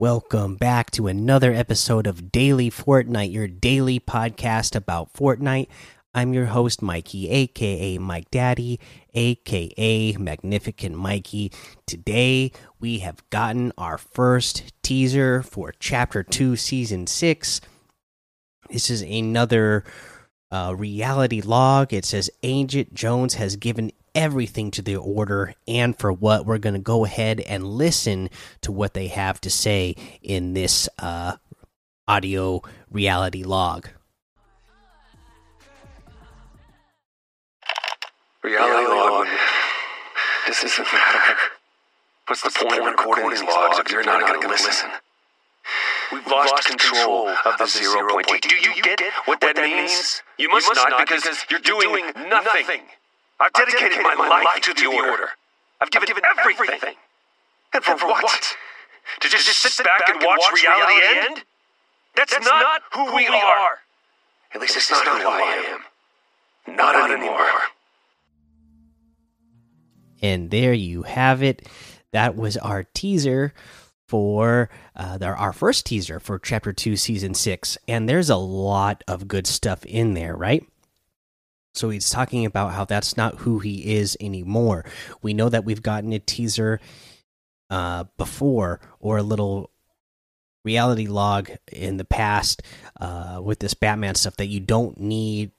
Welcome back to another episode of Daily Fortnite, your daily podcast about Fortnite. I'm your host, Mikey, aka Mike Daddy, aka Magnificent Mikey. Today, we have gotten our first teaser for Chapter 2, Season 6. This is another uh, reality log. It says Agent Jones has given everything to the order and for what we're going to go ahead and listen to what they have to say in this uh, audio reality log. Reality log. This doesn't matter. What's the point of recording these logs if you're not going to listen? We've lost control of the zero point. Do you get what that means? You must not because you're doing nothing. I've dedicated my life to the order. I've given everything. And for what? To just sit back and watch reality end? That's not who we are. At least it's not who I am. Not anymore. And there you have it. That was our teaser for uh, our first teaser for Chapter 2, Season 6. And there's a lot of good stuff in there, right? So he's talking about how that's not who he is anymore. We know that we've gotten a teaser uh, before or a little reality log in the past uh, with this Batman stuff that you don't need.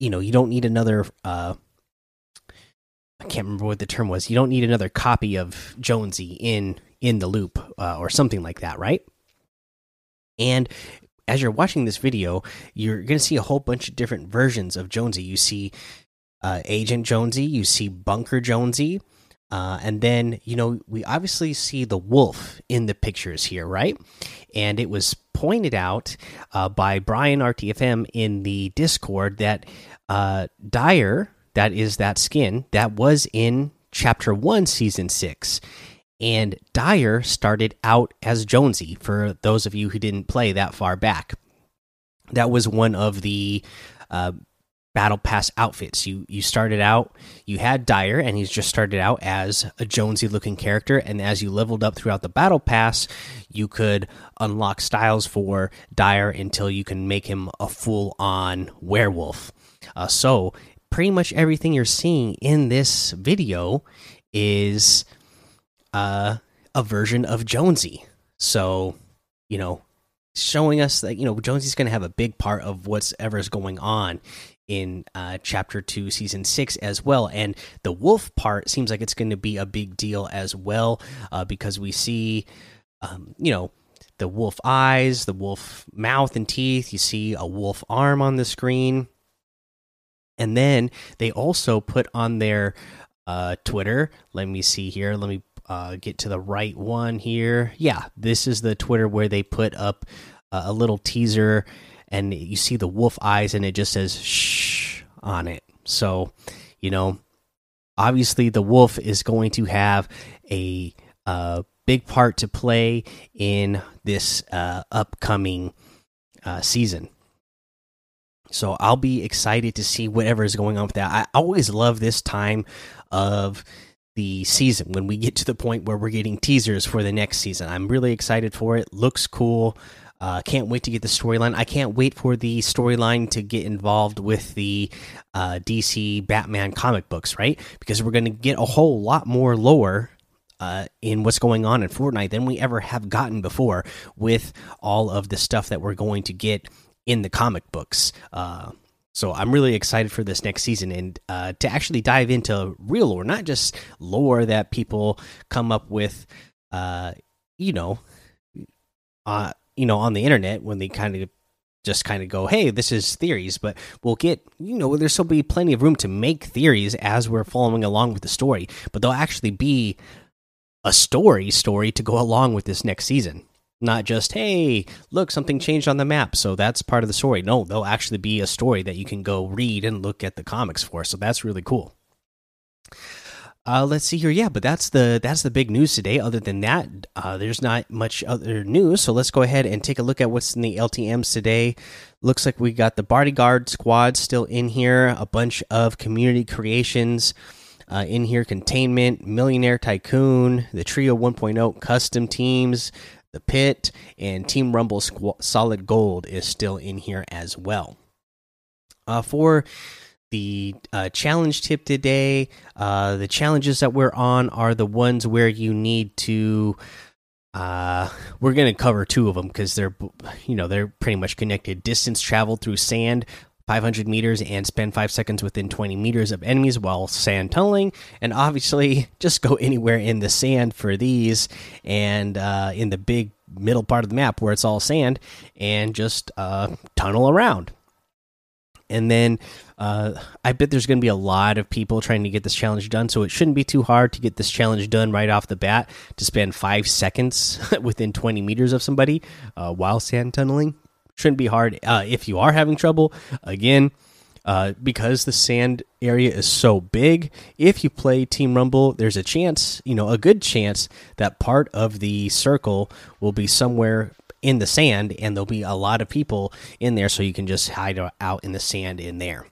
You know, you don't need another. Uh, I can't remember what the term was. You don't need another copy of Jonesy in in the loop uh, or something like that, right? And as you're watching this video, you're going to see a whole bunch of different versions of Jonesy. You see uh, Agent Jonesy, you see Bunker Jonesy, uh, and then you know we obviously see the wolf in the pictures here, right? And it was pointed out uh, by Brian RTFM in the Discord that uh, Dire, that is that skin, that was in Chapter One, Season Six and Dire started out as Jonesy. For those of you who didn't play that far back, that was one of the uh, battle pass outfits. You you started out, you had Dire, and he's just started out as a Jonesy looking character. And as you leveled up throughout the battle pass, you could unlock styles for Dire until you can make him a full on werewolf. Uh, so pretty much everything you're seeing in this video is uh, a version of Jonesy. So, you know, showing us that you know Jonesy's going to have a big part of what's ever's going on in uh, chapter two, season six as well. And the wolf part seems like it's going to be a big deal as well uh, because we see, um, you know, the wolf eyes, the wolf mouth and teeth. You see a wolf arm on the screen. And then they also put on their uh, Twitter. Let me see here. Let me uh, get to the right one here. Yeah, this is the Twitter where they put up uh, a little teaser, and you see the wolf eyes, and it just says "shh" on it. So, you know, obviously the wolf is going to have a uh, big part to play in this uh, upcoming uh, season. So I'll be excited to see whatever is going on with that. I always love this time of the season when we get to the point where we're getting teasers for the next season. I'm really excited for it. Looks cool. Uh, can't wait to get the storyline. I can't wait for the storyline to get involved with the uh, DC Batman comic books, right? Because we're going to get a whole lot more lore uh, in what's going on in Fortnite than we ever have gotten before with all of the stuff that we're going to get in the comic books. Uh, so I'm really excited for this next season and uh, to actually dive into real lore, not just lore that people come up with, uh, you know, uh, you know, on the internet when they kind of just kind of go, "Hey, this is theories," but we'll get, you know, there's still be plenty of room to make theories as we're following along with the story, but there'll actually be a story story to go along with this next season not just hey look something changed on the map. So that's part of the story. No there'll actually be a story that you can go read and look at the comics for. So that's really cool. Uh, let's see here. Yeah but that's the that's the big news today. Other than that uh, there's not much other news. So let's go ahead and take a look at what's in the ltms today. Looks like we got the bodyguard squad still in here. A bunch of community creations uh, in here. Containment, Millionaire Tycoon, the Trio 1.0 custom teams, the Pit, and Team Rumble Solid Gold is still in here as well. Uh, for the uh, challenge tip today, uh, the challenges that we're on are the ones where you need to. Uh, we're going to cover two of them because they're, you know, they're pretty much connected. Distance traveled through sand, 500 meters, and spend five seconds within 20 meters of enemies while sand tunneling. And obviously, just go anywhere in the sand for these, and uh, in the big middle part of the map where it's all sand, and just uh, tunnel around. And then uh, I bet there's going to be a lot of people trying to get this challenge done, so it shouldn't be too hard to get this challenge done right off the bat. To spend five seconds within 20 meters of somebody uh, while sand tunneling shouldn't be hard. Uh, if you are having trouble, again, uh, because the sand area is so big, if you play Team Rumble, there's a chance, you know, a good chance that part of the circle will be somewhere in the sand and there'll be a lot of people in there so you can just hide out in the sand in there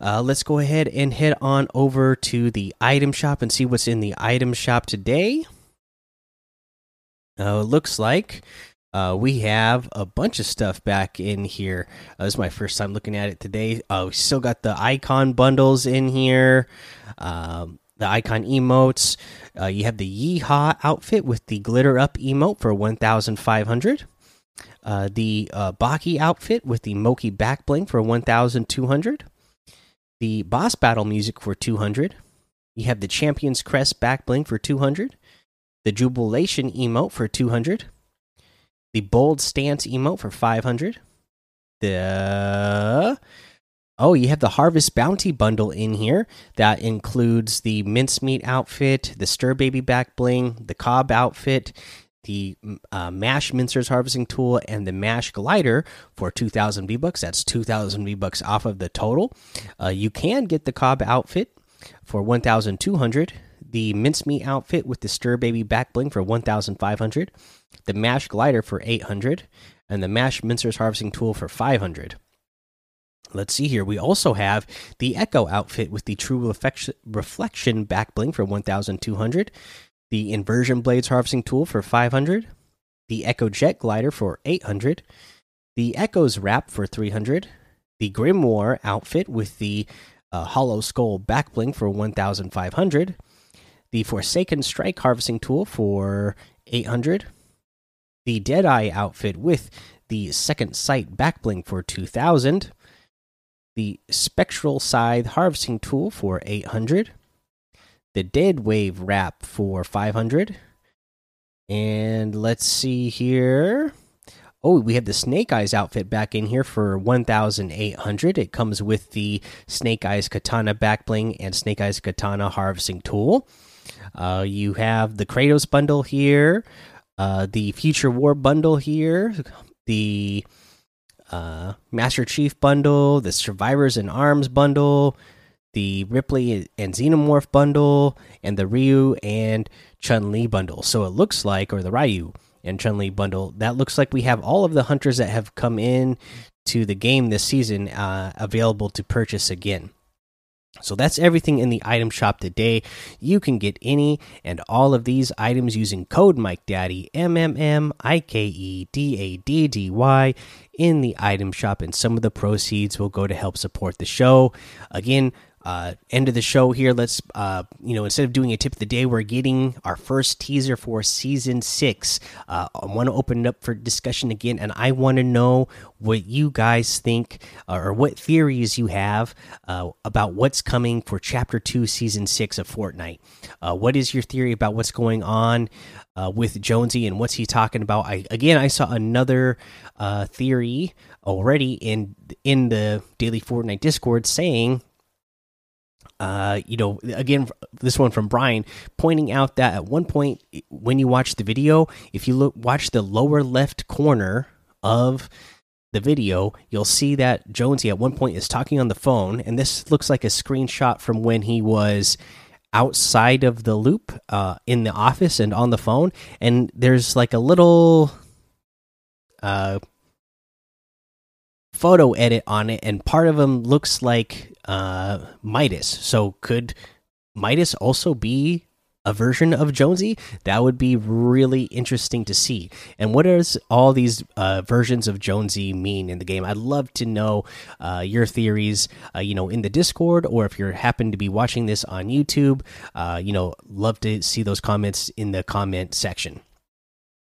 uh, let's go ahead and head on over to the item shop and see what's in the item shop today uh, looks like uh, we have a bunch of stuff back in here. Uh, this is my first time looking at it today. Uh, we still got the icon bundles in here. Um, the icon emotes. Uh, you have the Yeehaw outfit with the glitter up emote for 1,500. Uh, the uh, Baki outfit with the Moki back bling for 1,200. The boss battle music for 200. You have the Champion's Crest back bling for 200. The Jubilation emote for 200. The Bold Stance emote for 500. The Oh, you have the Harvest Bounty bundle in here that includes the mincemeat outfit, the Stir Baby back bling, the cob outfit, the uh, Mash Mincer's harvesting tool, and the Mash glider for 2,000 V bucks. That's 2,000 V bucks off of the total. Uh, you can get the cob outfit for 1,200. The mincemeat outfit with the Stir Baby back bling for 1,500. The Mash glider for 800, and the Mash Mincer's harvesting tool for 500. Let's see here. We also have the Echo outfit with the True Reflection back bling for 1,200, the Inversion Blades harvesting tool for 500, the Echo Jet glider for 800, the Echo's wrap for 300, the Grimoire outfit with the uh, Hollow Skull back bling for 1,500, the Forsaken Strike harvesting tool for 800, the Deadeye outfit with the Second Sight back bling for 2,000 the Spectral Scythe harvesting tool for 800, the Dead Wave wrap for 500, and let's see here. Oh, we have the Snake Eyes outfit back in here for 1,800. It comes with the Snake Eyes Katana backbling and Snake Eyes Katana harvesting tool. Uh, you have the Kratos bundle here, uh, the Future War bundle here, the uh, Master Chief bundle, the Survivors in Arms bundle, the Ripley and Xenomorph bundle, and the Ryu and Chun Li bundle. So it looks like, or the Ryu and Chun Li bundle, that looks like we have all of the hunters that have come in to the game this season uh, available to purchase again. So that's everything in the item shop today. You can get any and all of these items using code Mike Daddy M M M I K E D A D D Y in the item shop, and some of the proceeds will go to help support the show. Again, uh, end of the show here. Let's, uh, you know, instead of doing a tip of the day, we're getting our first teaser for season six. Uh, I want to open it up for discussion again, and I want to know what you guys think uh, or what theories you have uh, about what's coming for chapter two, season six of Fortnite. Uh, what is your theory about what's going on with Jonesy and what's he talking about? I again, I saw another theory already in in the daily Fortnite Discord saying uh, you know, again, this one from Brian pointing out that at one point when you watch the video, if you look watch the lower left corner of the video, you'll see that Jonesy at one point is talking on the phone, and this looks like a screenshot from when he was outside of the loop uh, in the office and on the phone. And there's like a little uh, photo edit on it, and part of him looks like uh, Midas. So could Midas also be a version of Jonesy? That would be really interesting to see. And what does all these uh, versions of Jonesy mean in the game? I'd love to know uh, your theories, uh, you know, in the Discord, or if you happen to be watching this on YouTube, uh, you know, love to see those comments in the comment section.